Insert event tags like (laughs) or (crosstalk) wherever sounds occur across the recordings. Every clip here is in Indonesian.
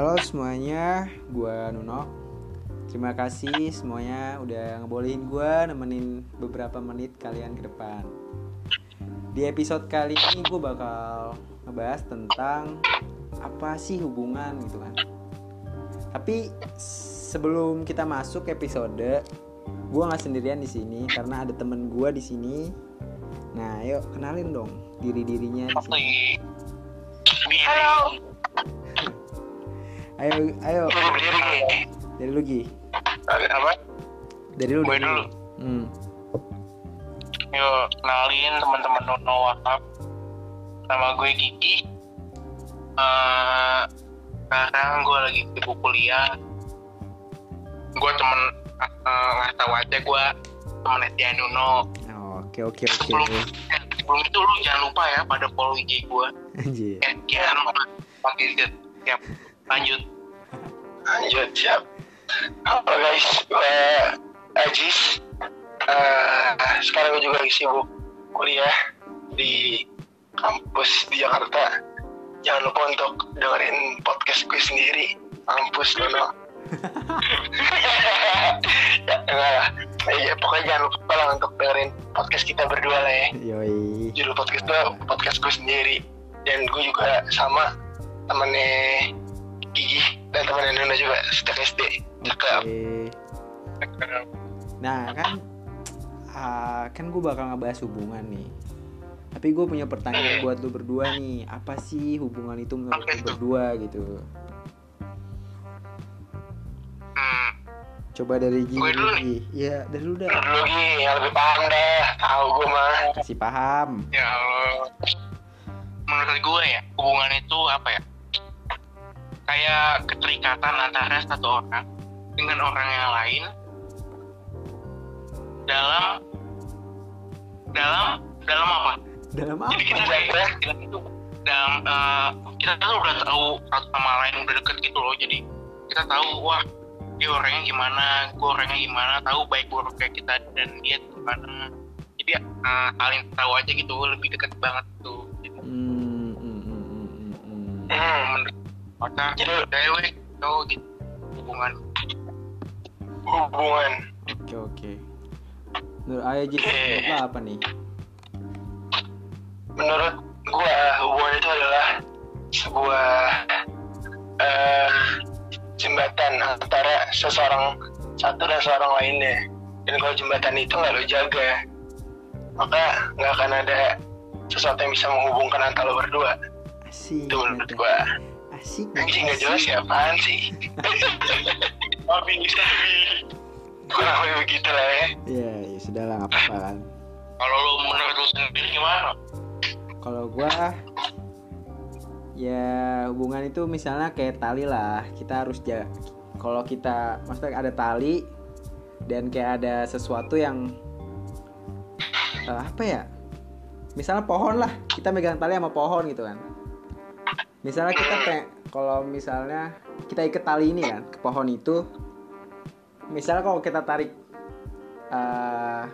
Halo semuanya, gua Nuno. Terima kasih semuanya udah ngebolehin gua nemenin beberapa menit kalian ke depan. Di episode kali ini gue bakal ngebahas tentang apa sih hubungan gitu kan. Tapi sebelum kita masuk episode, gue nggak sendirian di sini karena ada temen gue di sini. Nah, yuk kenalin dong diri dirinya. Halo. Ayo, ayo. Dari lu Gi. Apa? Dari lu. Gue dari lu. dulu. Hmm. Yuk, kenalin teman-teman Nuno Wahab. Nama gue Kiki. Eh, sekarang gue lagi sibuk kuliah. Gue temen eh, nggak tahu aja gue temen Etia Nuno. Oke oke oke. Sebelum, eh, sebelum itu lu jangan lupa ya pada follow IG gue. Anjir. Jangan lupa. Oke, siap. Siap. Lanjut. Lanjut, siap. Halo guys, gue Ajis. Eh, sekarang gue juga lagi sibuk kuliah di kampus di Jakarta. Jangan lupa untuk dengerin podcast gue sendiri. Kampus Dono. (laughs) ya, enggak lah. Ya, pokoknya jangan lupa lah untuk dengerin podcast kita berdua lah ya Yoi. judul podcast gue podcast gue sendiri dan gue juga sama temennya Gigi dan temennya Nuna juga sejak SD cakep. Nah kan ah, kan gue bakal ngebahas hubungan nih. Tapi gue punya pertanyaan Iya. buat lu berdua nih. Apa sih hubungan itu menurut lu berdua gitu? hmm. Coba dari Gigi. Gue dulu. Iya dari lu dah. dulu Gi yang lebih paham deh tahu gue mah Kasih paham. ya Allah menurut gue ya hubungan itu apa ya kayak keterikatan antara satu orang dengan orang yang lain dalam dalam dalam apa Dalam apa? jadi kita kayak kita itu dalam eh, kita tuh udah tahu satu sama lain udah deket gitu loh jadi kita tahu wah dia orangnya gimana gue orangnya gimana tahu baik buruknya kita dan dia gimana jadi eh, saling tahu aja gitu lebih deket banget tuh gitu. Hmm, hmm, hmm, hmm, hmm, hmm. hmm, menurut pacar jadi cewek cowok gitu hubungan hubungan Oke oke. Menurut Ayah menurut lu apa nih? menurut gua hubungan itu adalah sebuah eh, jembatan antara seseorang satu dan seorang lainnya dan kalau jembatan itu nggak lo jaga maka nggak akan ada sesuatu yang bisa menghubungkan antara lo berdua Asik. itu menurut gua Asik. anjing nggak jelas ya apaan sih tapi kurang lebih begitu lah ya Iya, ya sudah lah, nggak apa-apa kan. kalau lo menurut lo sendiri gimana Kalau gua ya hubungan itu misalnya kayak tali lah. Kita harus ja kalau kita maksudnya ada tali dan kayak ada sesuatu yang eh, apa ya? Misalnya pohon lah, kita megang tali sama pohon gitu kan. Misalnya kita kayak kalau misalnya kita ikat tali ini kan ke pohon itu misalnya kalau kita tarik eh,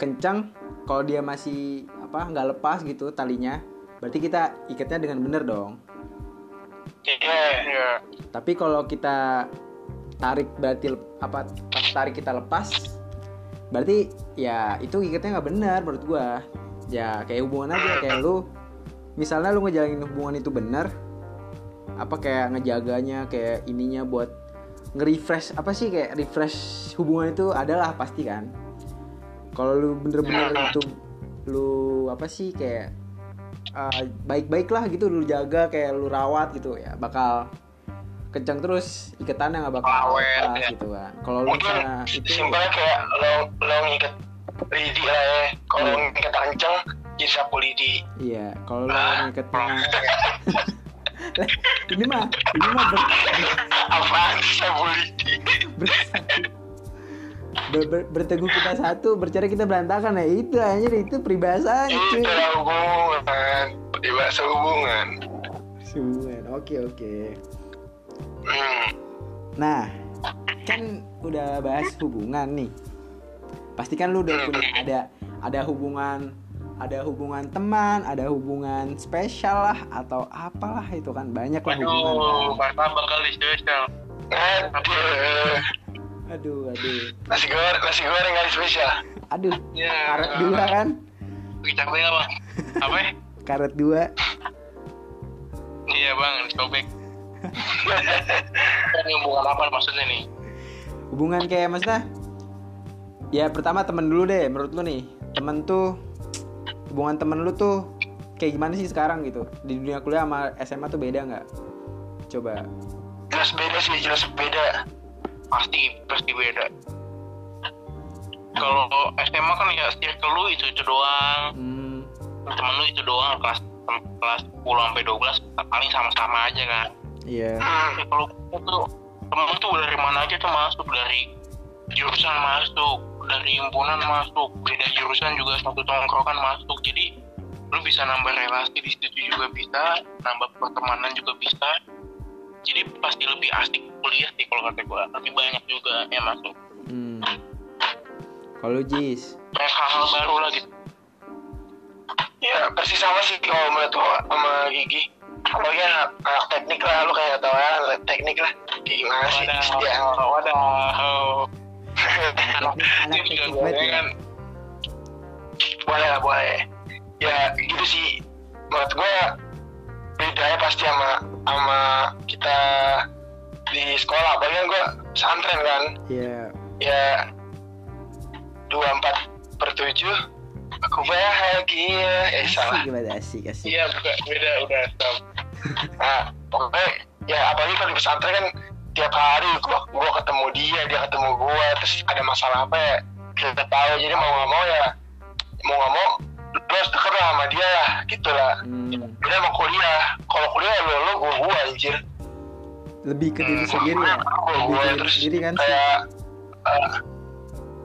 kencang kalau dia masih apa nggak lepas gitu talinya berarti kita ikatnya dengan bener dong. Iya iya. Tapi kalau kita tarik berarti apa pas tarik kita lepas berarti ya itu ikatnya nggak benar menurut gua. Ya kayak hubungan aja kayak lu misalnya lu ngejalanin hubungan itu benar apa kayak ngejaganya kayak ininya buat nge-refresh apa sih kayak refresh hubungan itu adalah pasti kan kalau lu bener-bener itu lu apa sih kayak uh, baik-baik lah gitu lu jaga kayak lu rawat gitu ya bakal kencang terus ikatannya nggak bakal Awet, lepas ya. gitu kan kalau lu itu simpelnya kayak lo lo ngikat lidi lah ya kalau Iya. ngikat kenceng jadi sapu lidi iya kalau lu Ah, ngikatnya (laughs) ini mah ini mah ber, apaan sih sapu lidi ber- ber- ber- berteguh kita satu bercerai kita berantakan. Ya itu aja itu peribahasanya itu hubungan di bahasa hubungan. Hubungan, oke oke. Hmm. Nah, kan udah bahas hubungan nih. Pasti kan lu udah punya ada ada hubungan ada hubungan teman ada hubungan spesial lah atau apalah itu kan banyak lah hubungan Aduh, kan. kali spesial. Aduh. aduh aduh Nasi goreng, nasi goreng kali spesial. aduh Ya. karet dua kan capek? Apa? ya? karet dua Iya bang, sobek. Ini hubungan apa maksudnya nih? hubungan kayak maksudnya ya pertama temen dulu deh menurut lu nih temen tuh hubungan temen lu tuh kayak gimana sih sekarang gitu? Di dunia kuliah sama SMA tuh beda nggak? Coba. Jelas beda sih, jelas beda. Pasti, pasti beda. Kalau SMA kan ya circle lu itu itu doang, hmm, temen lu itu doang kelas kelas 10 sampai 12 paling sama-sama aja kan. iya. Hmm, kalau itu temen tuh dari mana aja tuh masuk? Dari jurusan masuk dari himpunan masuk beda jurusan juga satu tongkrongan masuk. Jadi lu bisa nambah relasi di situ juga bisa nambah pertemanan juga bisa. Jadi pasti lebih asik kuliah sih kalau kata gua lebih banyak juga yang masuk. Hmm. kalau Jis? Banyak hal-hal baru lagi. Ya persis sama sih kalau menurut sama Gigi. Apalagi anak, anak teknik lah lu kayak tau ya teknik lah. Kayak gimana sih? Dia wadah anak anak teknik banget ya kan? Boleh lah boleh. Ya gitu sih. Menurut gue bedanya pasti sama sama kita di sekolah. Apalagi kan gue pesantren kan? Iya. Ya dua empat per tujuh aku bahagia eh salah. asik banget asik asik. Iya bukan beda udah stop. Nah pokoknya ya apalagi kalau di pesantren kan tiap hari gua gua ketemu dia dia ketemu gua terus ada masalah apa ya? Kita tahu jadi mau nggak mau ya mau nggak mau lu harus deket lah sama dia lah gitu lah. Hmm. beda sama kuliah kalau kuliah lu lu gua gua anjir. Lebih ke diri sendiri ya? Gua lebih gua diri terus sendiri kan kayak eh,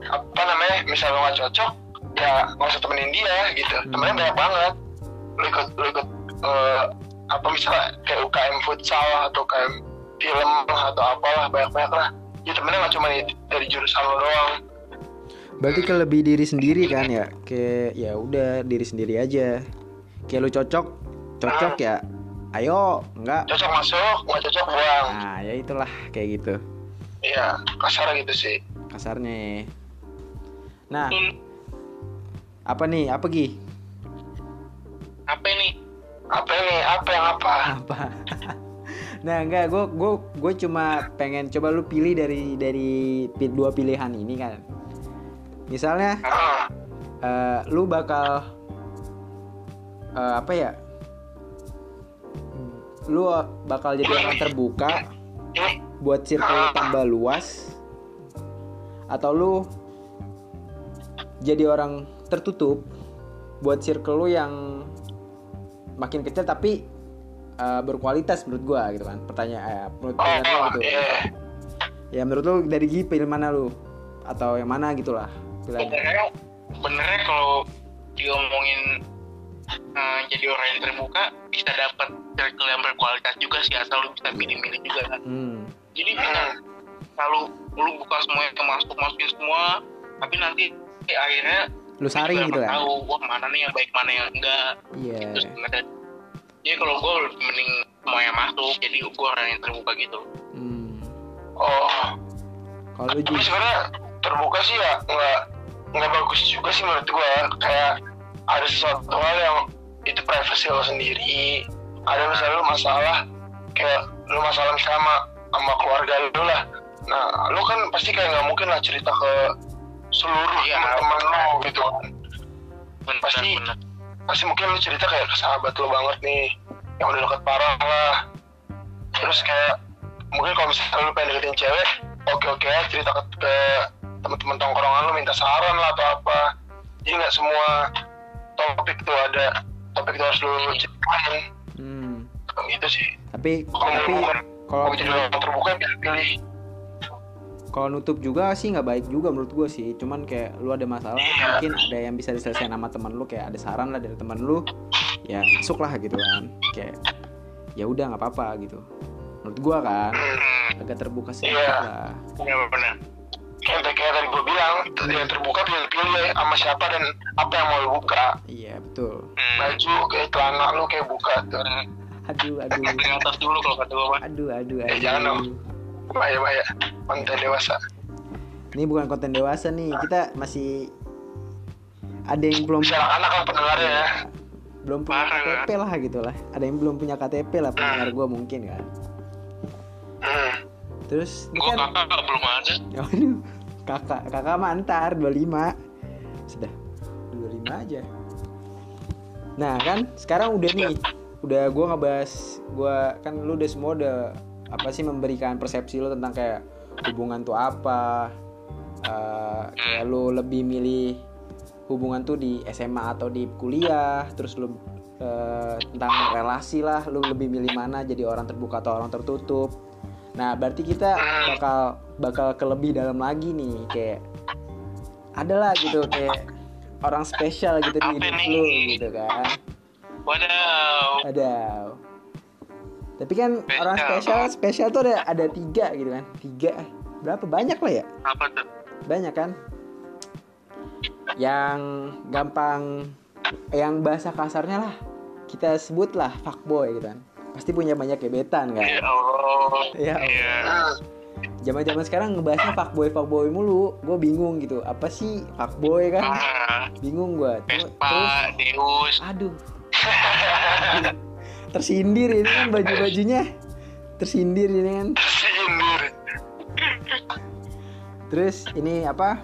apa namanya misal lu nggak cocok ya nggak usah temenin dia gitu. Hmm. temennya banyak banget. Lu ikut lu ikut eh, apa misalnya kayak UKM futsal atau UKM film atau apalah banyak banyak lah. Ya temennya nggak cuma dari jurusan lo doang. Berarti ke lebih diri sendiri kan ya? Kayak ya udah diri sendiri aja. Kayak lu cocok cocok ya? Ayo enggak cocok masuk nggak cocok buang. Nah ya itulah kayak gitu. Iya kasar gitu sih. Kasarnya. Nah apa nih? Apa Gi? Apa ini apa ini apa yang apa? Apa (laughs) nah enggak gue gue gue cuma pengen coba lu pilih dari dari dua pilihan ini kan. Misalnya eh, lu bakal eh, apa ya? Lu bakal jadi orang terbuka buat circle tambah luas atau lu jadi orang tertutup buat circle lu yang makin kecil tapi eh, berkualitas menurut gua gitu kan. Pertanyaan eh, menurut pilihan lu oh gitu. iya. Ya menurut lu dari Gi pilih mana lu? Atau yang mana gitulah pilihan. Sebenarnya sebenarnya kalau diomongin eh, jadi orang yang terbuka bisa dapat circle yang berkualitas juga sih asal lu bisa pilih-pilih juga kan. Hmm. jadi bisa selalu lu buka semua yang masuk masukin semua tapi nanti akhirnya lu saring gitu kan? tahu wah mana nih yang baik mana yang enggak. Iya. Itu sebenarnya jadi kalau gue lebih mending yang masuk jadi gue orang yang terbuka gitu. Hmm. oh. Kalau tapi Ji sebenarnya terbuka sih ya nggak nggak bagus juga sih menurut gue kayak ada sesuatu hal yang itu privasi lo sendiri. Ada misalnya lo masalah kayak lo masalah misalnya sama, sama keluarga lo lah. Nah lo kan pasti kayak nggak mungkin lah cerita ke seluruh teman-teman lo gitu kan. Pasti pasti mungkin lo cerita kayak ke sahabat lo banget nih yang udah deket parah lah. Terus kayak mungkin kalau misalnya lu pengen deketin cewek oke oke cerita ke, ke teman-teman tongkrongan lu minta saran lah atau apa. Jadi nggak semua topik tuh ada topik itu harus lu ceritain hmm. gitu sih. Tapi kalau tapi bukan kalau orang terbuka pilih pilih kalau nutup juga sih nggak baik juga menurut gue sih. Cuman kayak lu ada masalah Iya. mungkin ada yang bisa diselesaikan sama teman lu kayak ada saran lah dari teman lu ya masuk lah gitu kan. Kayak ya udah nggak apa-apa gitu. Menurut gua kan hmm, agak terbuka sih Iya. lah benar benar. Kayak kayak tadi gue bilang yang terbuka pilih-pilih sama siapa dan apa yang mau lu buka. Iya betul. Hmm. baju kayak celana lu kayak buka tuh. Aduh aduh. Atas dulu kalau kata gue mah. aduh aduh Eh, jangan dong. Bahaya bahaya konten dewasa. Ini bukan konten dewasa nih kita masih ada yang belum bisa anak kan pendengarnya ya. belum punya Parah. KTP lah gitu lah. Ada yang belum punya KTP lah pendengar gue mungkin kan. Hmm. terus Gue kan kakak belum ada. Waduh, kakak kakak mantar 25 sudah 25 aja. Nah kan sekarang udah nih udah gue ngebahas gue kan lu udah semua udah apa sih memberikan persepsi lu tentang kayak hubungan tuh apa? Eh, kayak lu lebih milih hubungan tuh di SMA atau di kuliah? Terus lu eh, tentang relasi lah lu lebih milih mana? Jadi orang terbuka atau orang tertutup? Nah berarti kita bakal bakal ke lebih dalam lagi nih kayak adalah gitu kayak orang spesial gitu di hidup lu gitu kan. Wadaw. ada tapi kan Spesial. orang spesial spesial tuh ada ada tiga gitu kan tiga berapa banyak lah ya Apa tuh? banyak kan yang gampang yang bahasa kasarnya lah kita sebut lah fuckboy gitu kan pasti punya banyak gebetan kan Ya Allah. Iya. Iya. Hmm. zaman zaman sekarang ngebahasnya fuckboy fuckboy mulu gue bingung gitu apa sih fuckboy kan Ah, bingung gue Vespa, Deus. aduh (laughs) tersindir ini kan baju bajunya tersindir ini kan. Sindir terus ini apa?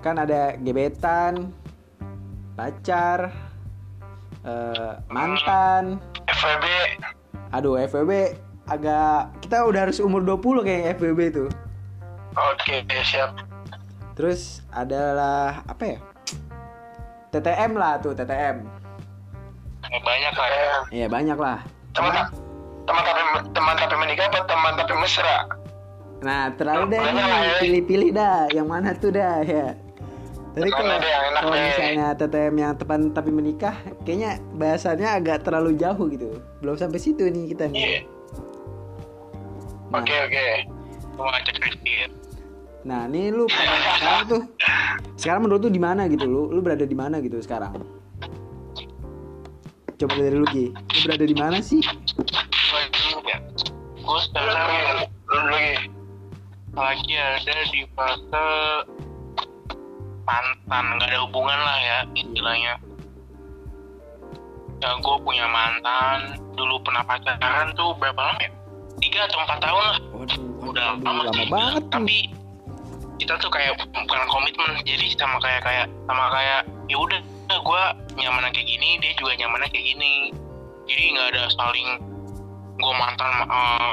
Kan ada gebetan pacar eh, mantan. FVB aduh FWB agak kita udah harus umur 20 kayak FWB itu oke siap. Terus adalah apa ya? TTM lah tuh TTM Ya, banyak lah ya. Iya banyak lah teman teman tapi teman tapi menikah apa teman tapi mesra Nah terlalu deh ya. pilih-pilih dah yang mana tuh dah ya. Tapi Yang kalau kalau misalnya TTM yang tepan tapi menikah, kayaknya bahasannya agak terlalu jauh gitu. Belum sampai situ nih kita iya nih. Nah, oke oke ya. nah ini lu sekarang tuh, (laughs) sekarang menurut lu di mana gitu? Lu lu berada di mana gitu sekarang? Coba dari lu Ki, lu berada di mana sih? Gue sekarang lagi. Lagi ada di fase mantan. Nggak ada hubungan lah ya istilahnya. Ya gue punya mantan. Dulu pernah pacaran tuh berapa lama ya? Tiga atau empat tahun lah. Waduh, udah lama, lama banget tapi kita tuh kayak bukan komitmen. Jadi sama kayak kayak sama kayak ya udah gue nyaman kayak gini dia juga nyaman kayak gini. Jadi nggak ada saling gue mantan eh,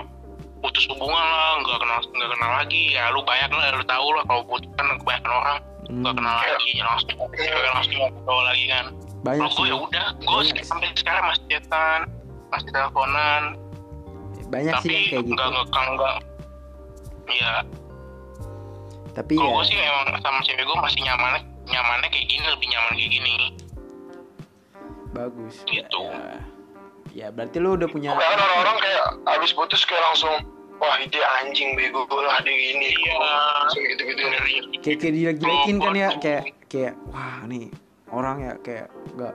putus hubungan lah nggak kenal nggak kenal lagi. Ya lu banyak lah lu tahu lah kalau putus kan kebanyakan orang nggak Hmm, kenal lagi langsung cewek langsung ngobrol lagi kan. Banyak kalau gue sih, ya udah gue sampai sekarang masih chatan masih teleponan. Banyak sih tapi yang kayak gitu. nggak ngekang nggak. Ya Tapi kalau ya, gue sih emang sama cewek gue masih nyaman nyamannya kayak gini lebih nyaman kayak gini bagus. Gitu. Ya, ya berarti lu udah punya. Orang-orang kayak abis putus kayak langsung wah dia anjing bego gue lah dia gini Iya. Bener, iya. kayak kayak dilek-dilekin kan ya kayak kayak wah nih orang ya kayak nggak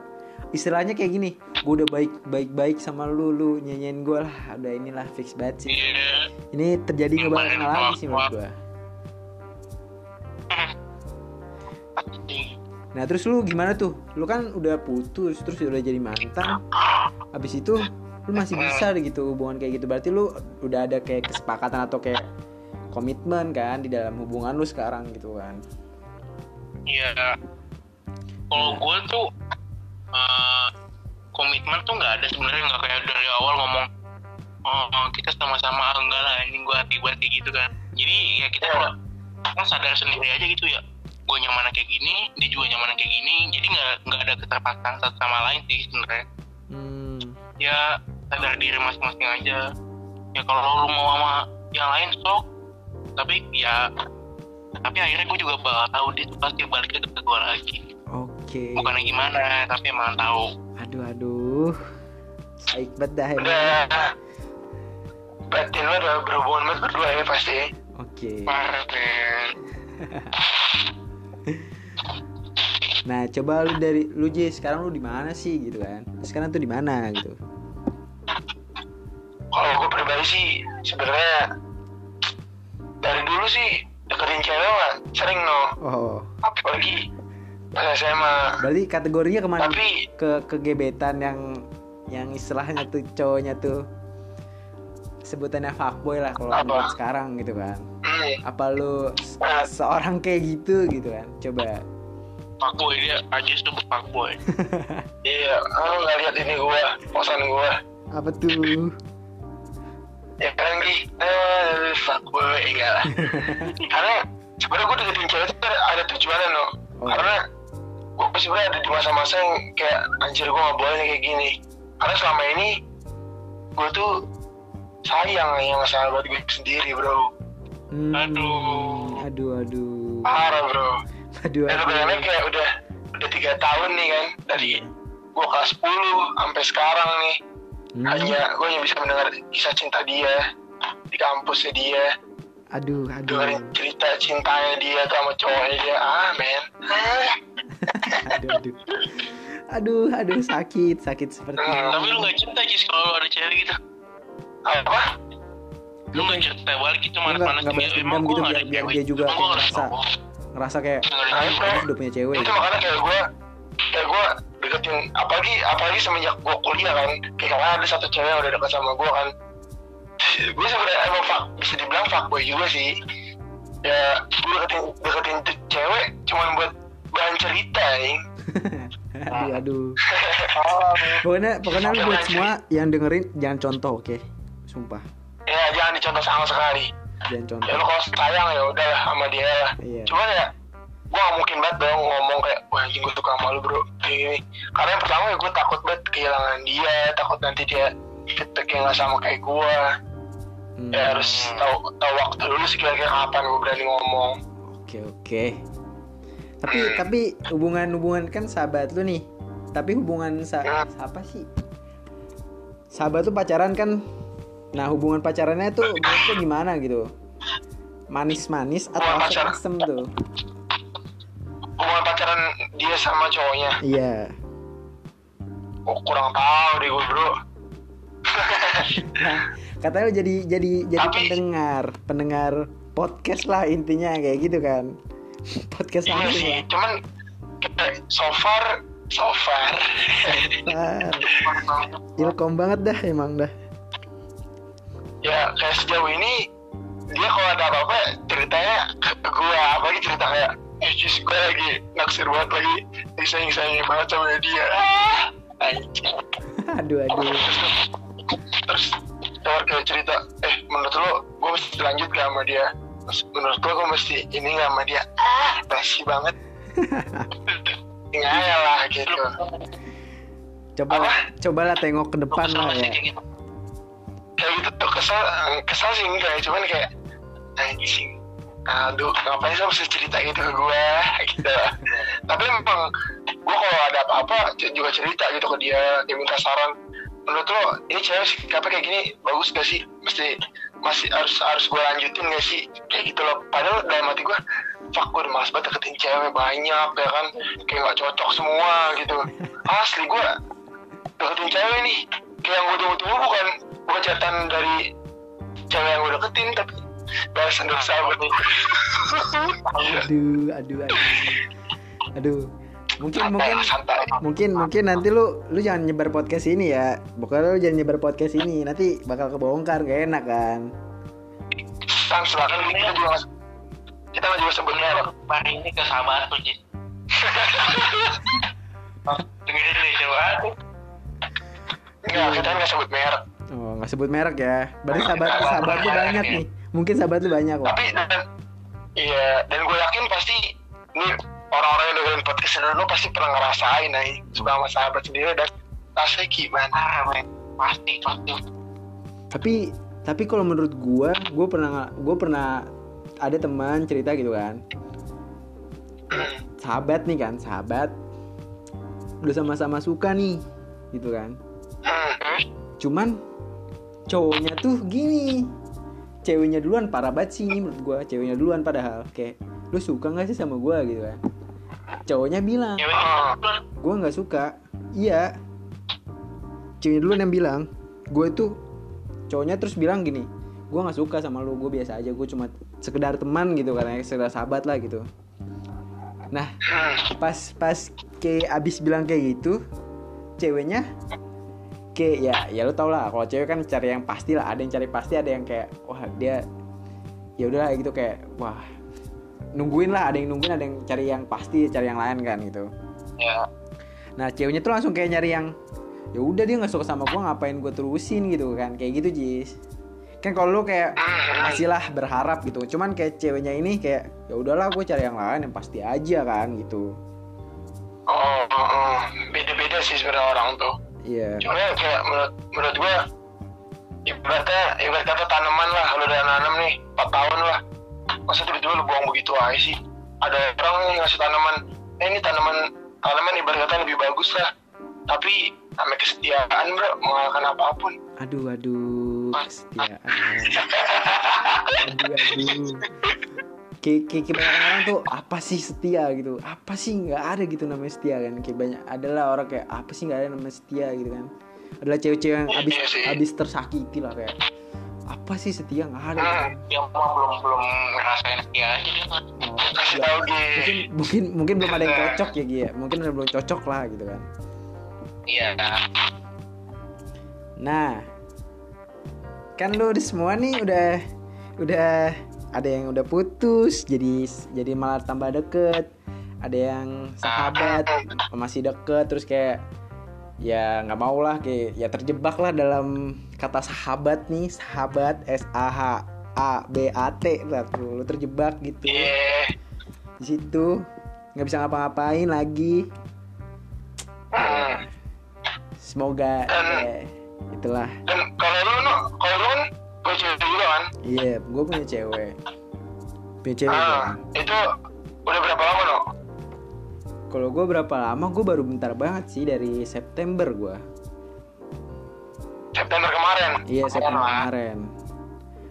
istilahnya kayak gini gue udah baik baik baik sama lu lu nyanyiin gue lah udah inilah fix banget sih Iya. ini terjadi nggak bakal lagi sih menurut gue. (laughs) nah terus lu gimana tuh? Lu kan udah putus terus udah jadi mantan. Habis itu lu masih bisa gitu hubungan kayak gitu. Berarti lu udah ada kayak kesepakatan atau kayak komitmen kan di dalam hubungan lu sekarang gitu kan? Iya. Kalau gue tuh eh, komitmen tuh nggak ada sebenarnya nggak kayak dari awal ngomong oh kita sama-sama. Enggak lah ini gue tiba kayak gitu kan. Jadi ya kita kalau kan sadar sendiri aja gitu ya. Gue nyaman kayak gini, dia juga nyaman kayak gini. Jadi nggak nggak ada keterpaksaan satu sama lain sih sebenarnya. hmm, Ya sadar diri masing-masing aja. Ya kalau lu mau sama yang lain sok. Tapi ya tapi akhirnya gue juga bakal tahu dia tuh pasti balik ke gue lagi. Oke. Bukannya gimana tapi emang tahu. Aduh aduh. Baik banget dah udah. Berarti lu udah berhubungan banget berdua ya pasti. Oke. Parah men (laughs) nah coba lu dari lu J sekarang lu di mana sih gitu kan? Sekarang tuh di mana gitu? Kalau gue pribadi sih sebenarnya dari dulu sih deketin cewek mah sering no. Oh. Apalagi pas SMA berarti kategorinya ke mana? Tapi ke kegebetan yang yang istilahnya tuh cowoknya tuh sebutannya fuckboy lah kalau buat sekarang gitu kan? Hmm, apa lu se- seorang kayak gitu gitu kan? Coba fuckboy dia aja tuh fuckboy. (laughs) Iya lu nggak lihat ini gue kosan gue apa tuh? Ya kan Gi eh fuck boy enggak lah. (laughs) Karena sebenarnya gue deketin cewek itu ada, tujuannya no. Oh. karena gue sebenarnya ada di masa-masa yang kayak anjir gue gak boleh nih kayak gini. Karena selama ini gue tuh sayang yang sahabat gue sendiri bro. Hmm, Aduh. aduh aduh. Parah bro aduh dan aduh. kayak udah udah tiga tahun nih kan dari gue kelas 10 sampai sekarang nih. Hmm, hanya gue hanya bisa mendengar kisah cinta dia di kampusnya dia. Aduh aduh. Dengerin cerita cintanya dia sama cowoknya dia. Ah men. Ah. aduh aduh. Aduh aduh sakit sakit seperti Hmm, tapi lu nggak cinta Jis kalau ada cewek gitu. Apa? Lu nggak cerita balik itu Lu mana nggak- mana nggak balas dendam gitu biar- biar dia juga kayak ngerasa. Ngerasa kayak Nah, "Ah, udah punya cewek. itu makanya kayak gue kayak gue deketin apalagi apalagi semenjak gue kuliah kan kayak kemarin ada satu cewek yang udah dekat sama gue kan. Gue sebenarnya emang fuck, bisa dibilang fuckboy juga sih. Ya gue deketin deketin tuh cewek cuma buat bahan cerita nih (laughs) aduh aduh. (laughs) Pokoknya pokoknya lu buat semua yang dengerin jangan contoh oke? Sumpah. Ya jangan dicontoh sama sekali jangan contoh. Ya lu kalau sayang ya udah lah sama dia lah. Iya. cuman ya gue gak mungkin banget dong ngomong kayak wah anjing gue suka sama lu bro. Kayak gini. Karena yang pertama ya gue takut banget kehilangan dia takut nanti dia feedback yang gak sama kayak gue Hmm, ya harus tahu tahu waktu dulu sih kira-kira kapan gue berani ngomong. Oke oke. Tapi Hmm. tapi hubungan hubungan kan sahabat lu nih. Tapi hubungan sa Hmm. apa sih? Sahabat tuh pacaran kan nah hubungan pacarannya tuh menurut lu gimana gitu? Manis-manis atau Hubungan pacaran. asem tuh? Hubungan pacaran dia sama cowoknya. Iya. Oh, kurang tahu deh gue bro. Nah katanya jadi jadi jadi Tapi- pendengar pendengar podcast lah intinya kayak gitu kan. (laughs) Podcast iya sih lah cuman so far. So far. Ilkom banget dah emang dah ya kayak sejauh ini dia kalau ada apa-apa ceritanya ke gue apalagi cerita kayak eh cis gue lagi naksir banget lagi disayang sayang banget sama dia. Ah, aduh aduh. Terus keluar kayak cerita eh menurut lo gue mesti lanjut gak sama dia? Terus, menurut lo gue mesti ini gak sama dia? Ah basi banget. (laughs) Ngayal lah gitu. Coba cobalah tengok ke depan lah ya. kayak gitu tuh kesel kesel sih enggak cuman kayak anjing aduh ngapain sih mesti cerita gitu ke gue? (laughs) Gitu. Tapi emang gue kalau ada apa-apa juga cerita gitu ke dia dia minta saran. Menurut lo ini cewek sikapnya kayak gini bagus gak sih? Mesti masih harus harus gue lanjutin gak sih? Kayak gitu loh. Padahal dalam hati gue fuck gue udah males banget deketin cewek banyak ya kan? Kayak gak cocok semua gitu. (laughs) Asli gue deketin cewek nih yang gue tunggu-tunggu bukan bukan catatan dari cewek yang gue deketin tapi balasan dari sahabat Iya. aduh aduh aduh. Aduh. Mungkin santai mungkin santai. mungkin mungkin nanti lu lu jangan nyebar podcast ini ya. Pokoknya lu jangan nyebar podcast ini. Nanti bakal kebongkar gak enak kan? San silakan. Kita juga kita juga merek Pak. Ini ke sahabat tuh (laughs) enggak kita nggak sebut merek. Oh nggak sebut merek ya. Berarti Nggak, sahabat sahabat lu banyak ya. nih. mungkin sahabat lu banyak kok. Tapi iya dan gue yakin pasti ini orang-orang yang dengerin podcast ini lo pasti pernah ngerasain nih suka sama sahabat sendiri dan rasanya gimana men? Pasti pasti. Tapi tapi kalau menurut gua gua pernah gua pernah ada teman cerita gitu kan. Sahabat nih kan sahabat. Udah sama-sama suka nih gitu kan. hmm. Cuman cowoknya tuh gini. Ceweknya duluan parah banget sih menurut gua. Ceweknya duluan padahal kayak lu suka nggak sih sama gue gitu kan. Cowoknya bilang duluan. gue nggak suka. Iya. Ceweknya dulu yang bilang gue itu cowoknya terus bilang gini gue nggak suka sama lu gue biasa aja gue cuma sekedar teman gitu kan ya sekedar sahabat lah gitu. Nah pas pas kayak abis bilang kayak gitu ceweknya kayak ya ya lu tau lah kalau cewek kan cari yang pasti lah ada yang cari pasti ada yang kayak wah dia ya udah gitu kayak wah nungguin lah ada yang nungguin ada yang cari yang pasti cari yang lain kan gitu ya Nah ceweknya tuh langsung kayak nyari yang ya udah dia nggak suka sama gue ngapain gue terusin gitu kan kayak gitu Jis kan kalau lu kayak masih lah berharap gitu cuman kayak ceweknya ini kayak ya udahlah gue cari yang lain yang pasti aja kan gitu Oh, oh, oh. beda-beda sih sebenarnya orang tuh. Iya. Cuma ya kayak menurut menurut gua ibaratnya ibarat kata tanaman lah. Lu udah nanam nih 4 tahun lah. Masa tiba-tiba lu buang begitu aja sih? Ada orang yang ngasih tanaman eh ini tanaman tanaman ibarat kata lebih bagus lah. Tapi sama kesetiaan bro. Mengalahkan apa pun. Aduh aduh. (laughs) Kesetiaan. Aduh aduh kayak kayak kebanyakan orang tuh apa sih setia? gitu. Apa sih nggak ada gitu namanya setia kan. Kayak banyak adalah orang kayak apa sih nggak ada namanya setia? gitu kan. Adalah cewek-cewek yang abis Iya sih. abis tersakiti lah kayak apa sih setia? Nggak ada. Gitu. hmm, dia mah belum belum ngerasain setia aja Oh, ya, Gi mungkin mungkin mungkin belum ada yang cocok ya Gia mungkin ada belum cocok lah gitu kan. Iya. Nah, kan lu udah semua nih udah udah ada yang udah putus jadi jadi malah tambah deket. Ada yang sahabat masih deket terus kayak ya nggak mau lah kayak ya terjebak lah dalam kata sahabat nih sahabat S A H A B A T lah tuh lu terjebak gitu. Di situ nggak bisa ngapa-ngapain lagi. Hmm. semoga ya, itulah. dan kalau lu no kalau lu kan gue cewek juga kan Iya, gue punya cewek. Punya cewek. ah, gua. itu udah berapa lama no Kalau gue berapa lama? Gue baru bentar banget sih dari September gue. September kemarin Iya September lah. kemarin.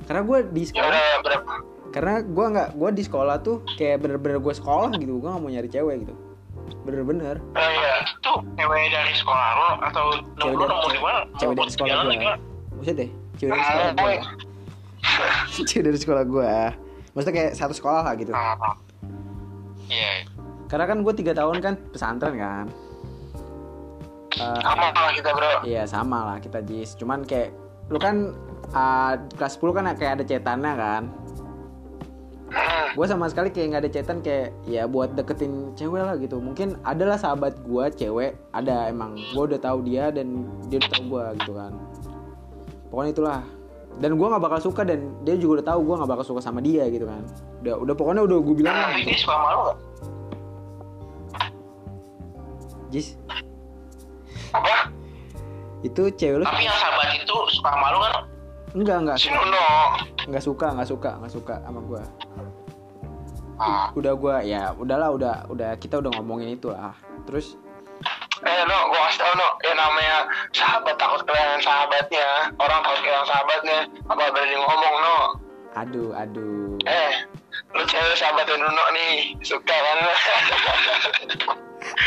Karena gue di ya sekolah, udah berapa karena gue nggak, gue di sekolah tuh kayak bener-bener gue sekolah gitu. Gue nggak mau nyari cewek gitu. Bener-bener. oh, iya itu cewek dari sekolah lo atau Cewek lo dari- mau di mana cewek dari sekolah gue. Maksudnya deh, (laughs) cewek dari sekolah Ah, gue. cewek dari sekolah gue. Maksudnya kayak satu sekolah lah gitu. Ah, iya Karena kan gue tiga tahun kan pesantren kan. Eh, sama lah kita bro Iya sama lah kita jis. Cuman kayak lu kan uh, kelas 10 kan kayak ada cetannya kan. Hmm. Gue sama sekali kayak nggak ada cetan kayak ya buat deketin cewek lah gitu. Mungkin adalah sahabat gue cewek ada emang gue udah tahu dia dan dia udah tahu gue gitu kan. Pokoknya itulah. Dan gue nggak bakal suka dan dia juga udah tahu gue nggak bakal suka sama dia gitu kan. Udah udah pokoknya udah gue bilang lah tapi gitu. dia suka malu gak? Jis apa itu cewek lu tapi yang sahabat itu suka malu kan enggak enggak Nuno enggak suka enggak suka enggak suka sama gue. ah. udah gua ya udahlah udah udah kita udah ngomongin itu lah terus eh no namanya sahabat takut kehilangan sahabatnya. Orang takut kehilangan sahabatnya apa berani ngomong no. Aduh aduh. Eh lu cewek sahabatnya Nuno nih. Suka kan? (laughs)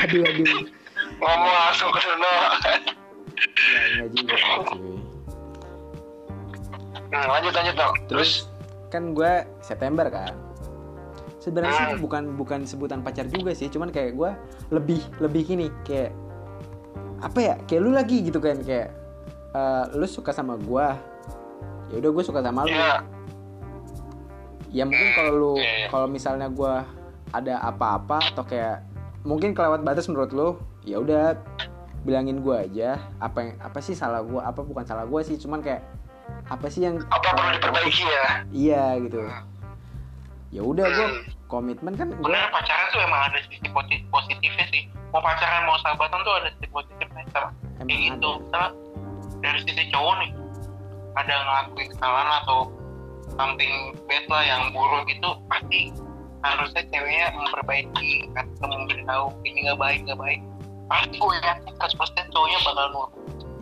Aduh aduh. Ngomong langsung ke Nuno enggak, enggak juga cuy. hmm, lanjut lanjut no terus kan gua September kan? Sebenarnya sih Hmm. bukan bukan sebutan pacar juga sih. Cuman kayak gua lebih lebih gini kayak apa ya kayak lu lagi gitu kan kayak eh, lu suka sama gua ya udah gue suka sama lu. Ya. Ya mungkin kalau lu Iya, iya. kalau misalnya gua ada apa-apa atau kayak mungkin kelewat batas menurut lu ya udah bilangin gua aja apa yang apa sih salah gua apa bukan salah gua sih cuman kayak apa sih yang apa perlu diperbaiki ya? Iya gitu. Ya udah gua Hmm. Komitmen kan Bener pacaran tuh emang ada sisi posi- positifnya sih. Mau pacaran mau sahabatan tuh ada sisi positifnya. Sama kayak gitu. ada. Misalnya dari sisi cowok nih ada ngelakuin kesalahan atau something bad lah yang buruk itu pasti harusnya ceweknya memperbaiki atau memberitahu ini nggak baik nggak baik. Pasti gue yakin 100% cowoknya bakal nurut.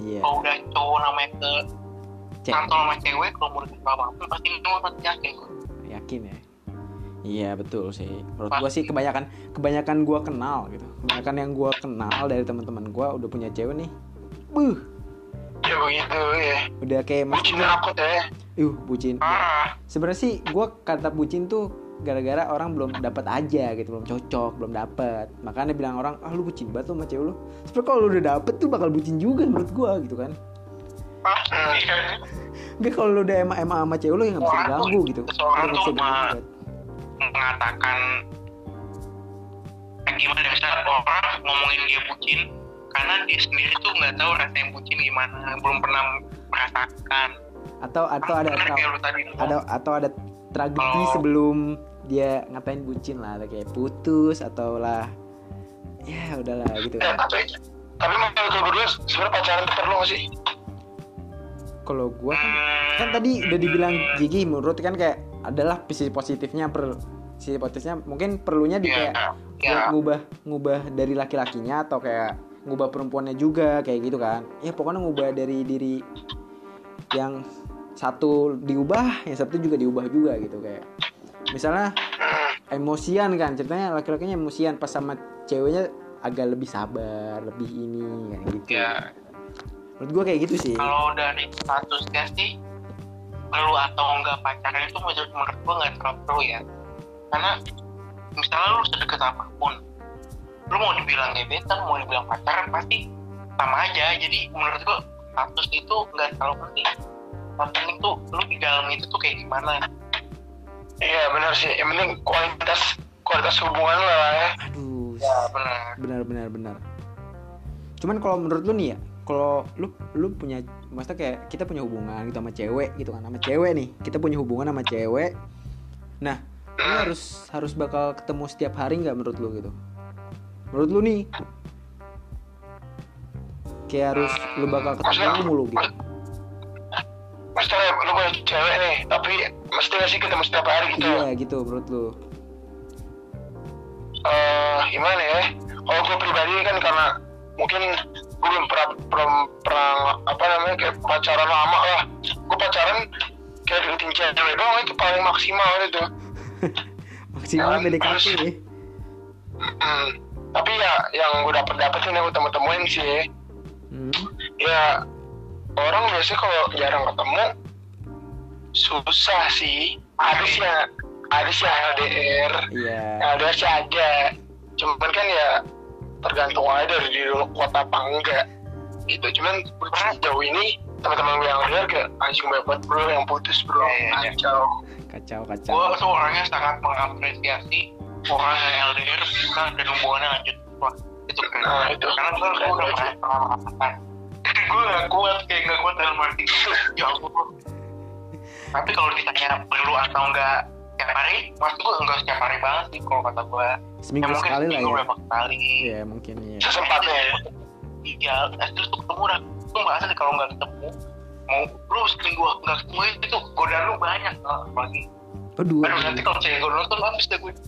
Iya. Kalau udah cowok namanya ke cek. kantor sama cewek kalau mau dikasih apa pasti nurut pasti yakin. Gue yakin ya Iya betul sih. Menurut gua sih kebanyakan kebanyakan gua kenal gitu. Kebanyakan yang gua kenal dari teman-teman gua udah punya cewek nih. Buh, ya begitu ya udah kayak mas bucin akut ya uh bucin. ah Sebenarnya sih gua kata bucin tuh gara-gara orang belum dapat aja gitu, belum cocok, belum dapat. Makanya bilang orang, "Ah lu bucin banget lu sama cewek lu." Sebenarnya kalau lu udah dapet tuh bakal bucin juga menurut gua gitu kan. ah iya. Enggak kalau lu udah emang emang sama cewek lu yang nggak bisa tuh- diganggu gitu. bisa tuh. Mengatakan eh, gimana ya, misalnya orang ngomongin dia bucin karena dia sendiri tuh nggak tahu rasanya bucin gimana belum pernah merasakan. Atau atau ada atau, kayak tadi. ada atau ada tragedi Oh. sebelum dia ngatain bucin lah ada kayak putus atau lah ya udahlah gitu ya, kan. tapi tapi menurut lu berdua sebenarnya pacaran tuh perlu gak sih? Kalau gua kan Hmm, kan tadi udah dibilang Gigi menurut kan kayak adalah sisi positifnya per sisi positifnya mungkin perlunya di ya, kayak buat ya, ngubah ngubah dari laki-lakinya atau kayak ngubah perempuannya juga kayak gitu kan. Ya pokoknya ngubah dari diri yang satu diubah yang satu juga diubah juga gitu kayak. Misalnya emosian kan ceritanya laki-lakinya emosian pas sama ceweknya agak lebih sabar lebih ini kayak gitu. Ya. menurut gua kayak gitu sih. Kalau dari statusnya sih perlu atau enggak pacaran itu menurut menurut gua nggak terlalu perlu ya karena misalnya lu sedekat apa pun lu mau dibilang gebetan mau dibilang pacaran pasti sama aja. Jadi menurut gua status itu nggak terlalu penting. Yang penting tuh lu di dalam itu tuh kayak gimana. Iya benar sih. Yang penting kualitas kualitas hubungan lah ya. Aduh. Ya benar. Benar benar benar. Cuman kalau menurut lu nih ya kalau lu lu punya maksudnya kayak kita punya hubungan gitu sama cewek gitu kan sama cewek nih. Kita punya hubungan sama cewek. Nah lu harus harus bakal ketemu setiap hari nggak menurut lu gitu? Menurut lu nih. Kayak harus lu bakal ketemu mulu gitu. Maksudnya lu punya cewek nih tapi mesti gak sih ketemu setiap hari gitu? Iya gitu menurut lu. Eh gimana ya? Kalau gue pribadi kan karena mungkin gue belum pernah belum pernah apa namanya kayak pacaran lama lah. Gue pacaran kayak deketin cewek doang itu paling maksimal itu (laughs) maksimal Ya, PDKT harus- deh. Hmm. tapi ya yang gue dapet dapetin yang gue temu temuin sih. Hmm. ya orang biasanya kalau jarang ketemu susah sih. Ada sih ada sih LDR iya. ada sih ada cuman kan ya tergantung aja dari diri lo kuat apa enggak. Gitu. Cuman sejauh ini teman-teman gue yang LDR kayak anjing banyak banget bro. Yang putus bro. Iya, iya, iya. kacau kacau kacau gua tuh orangnya sangat mengapresiasi orang yang LDR bisa dan hubungannya lanjut. Wah itu kan Nah, itu. karena gua gua udah pernah merasakan gue gak kuat kayak gak kuat dalam arti ya Allah. Tapi kalau ditanya perlu atau enggak setiap hari maksud gue enggak setiap hari banget sih kalau kata gue seminggu ya mungkin sekali lah ya. berapa kali. Iya mungkin iya. Sesempatnya ya. Iya asli tuh ketemu dah lu nggak asli kalau nggak ketemu mau lu seminggu nggak ketemu itu godaan lu banyak apalagi aduh aduh nanti kalau cewek gue nonton habis deh gue. (laughs)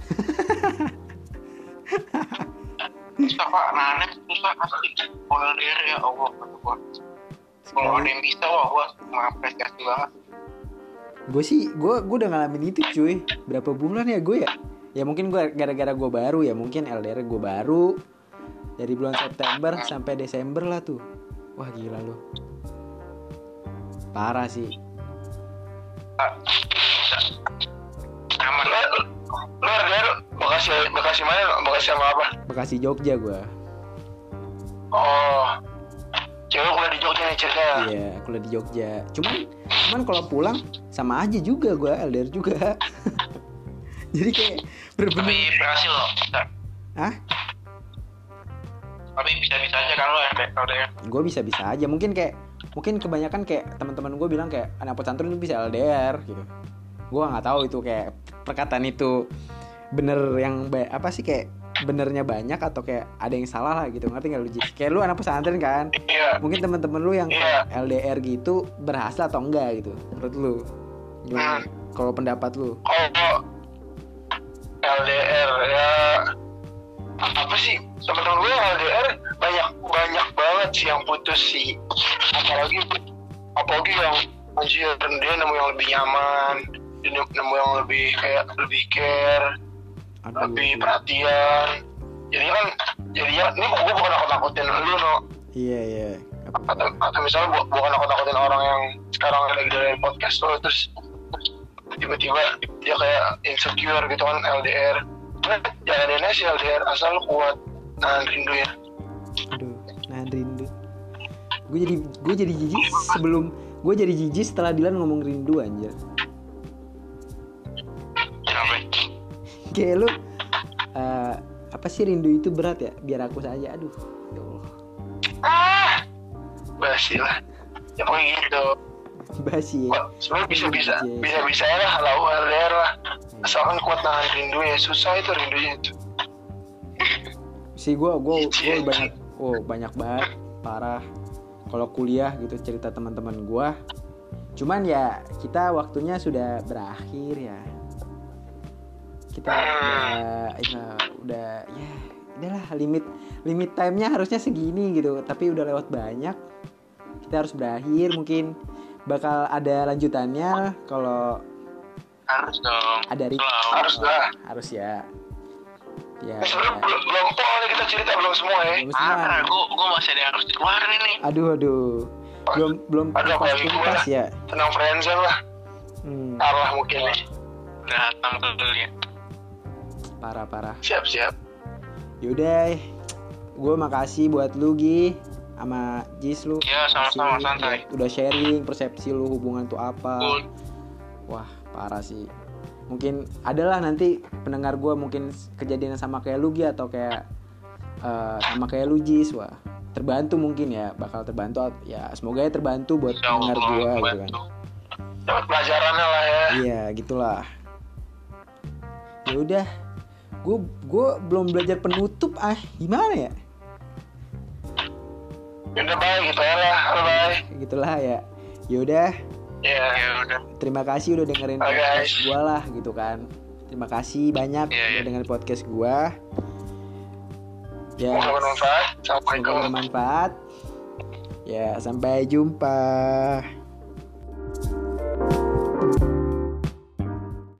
Susah pak nanek susah asli. LDR ya Allah gua kalau ada yang bisa wah gua mengapresiasi banget. Gue sih gue gue udah ngalamin itu cuy. Berapa bulan ya gue ya? Ya mungkin gue gara-gara gue baru ya mungkin LDR gue baru. Dari bulan September sampai Desember lah tuh. Wah gila lu parah sih. Bisa aman. Lu lu LDR bekasi bekasi mana? Bekasi sama apa? Bekasi Jogja gue oh. Cewek kuliah di Jogja nih ceritanya. Iya kuliah di Jogja. Cuman cuman kalau pulang sama aja juga gue LDR juga. (laughs) Jadi kayak tapi bener-bener berhasil loh bisa ah tapi bisa-bisa aja kan lo LDR gue bisa bisa aja. Mungkin kayak mungkin kebanyakan kayak teman-teman gue bilang kayak anak pesantren itu bisa LDR gitu. Gue nggak tahu itu kayak perkataan itu bener yang apa sih kayak benernya banyak atau kayak ada yang salah lah gitu. Ngerti nggak lu Ji? kayak lu anak pesantren kan? Iya. Mungkin teman-teman lu yang Iya. LDR gitu berhasil atau enggak gitu menurut lu? Gimana? Kalau pendapat lu? Kalau LDR ya apa sih? Temen-temen gue yang LDR banyak banyak banget sih yang putus sih. Apalagi apalagi yang anjir dia nemu yang lebih nyaman nemu nemu yang lebih kayak lebih care aduh. lebih perhatian. Jadi kan jadinya ini gue bukan nakut nakutin lu no iya iya. Atau, atau misalnya bu, bukan nakut nakutin orang yang sekarang lagi dari podcast lo terus tiba-tiba dia kayak insecure gitu kan LDR Nah, jalanin aja sih LDR asal lu kuat nahan rindu ya aduh nahan rindu. Gue jadi gue jadi jijik sebelum gue jadi jijik setelah Dilan ngomong rindu anjir. Kayak lu eh, apa sih rindu itu berat ya? Biar aku saja aduh. Ya Allah. Ah! Basi lah. Ya pokoknya gitu. (laughs) Basi ya. Sebenarnya bisa bisa. Iya. bisa bisa lah. Kalau LDR lah. Asalkan kuat nahan rindu ya susah itu rindunya itu. Sih gue gue gue banyak oh banyak banget. Parah. Kalau kuliah gitu cerita teman-teman gue cuman ya kita waktunya sudah berakhir ya. Kita udah ya udah ya udahlah limit limit time-nya harusnya segini gitu. Tapi udah lewat banyak. Kita harus berakhir mungkin. Bakal ada lanjutannya kalau harus dong. ada harus lah. Harus ya ya, Eh, sebenarnya ya. belum belum kita cerita belum semua ya Belum semua. Parah, gue gue masih ada yang harus dikeluarin ini. aduh aduh belum belum gue tuntas lah. ya tenang friendzone lah hmm, arwah mungkin nih Datang ke ya. parah parah siap siap yaudah gue makasih buat lu Gi sama Jis lu Iya, sama-sama, santai. Udah sharing persepsi lu hubungan tuh apa. Wah parah sih Mungkin adalah nanti pendengar gue mungkin kejadian sama kayak lu Gi Atau kayak eh, sama kayak lu Jis. Wah terbantu mungkin ya Bakal terbantu ya semoga ya terbantu buat Insya pendengar gue gitu kan. Dapat pelajarannya lah ya. Iya gitulah. Ya udah gue gue belum belajar penutup ah. Gimana ya? Udah baik gitu ya lah. Bye gitulah ya. Yaudah ya Ya udah. terima kasih udah dengerin Bye, podcast gue lah gitu kan. Terima kasih banyak Iya, udah iya. dengerin podcast gue ya. Semoga bermanfaat. Semoga bermanfaat. Ya sampai jumpa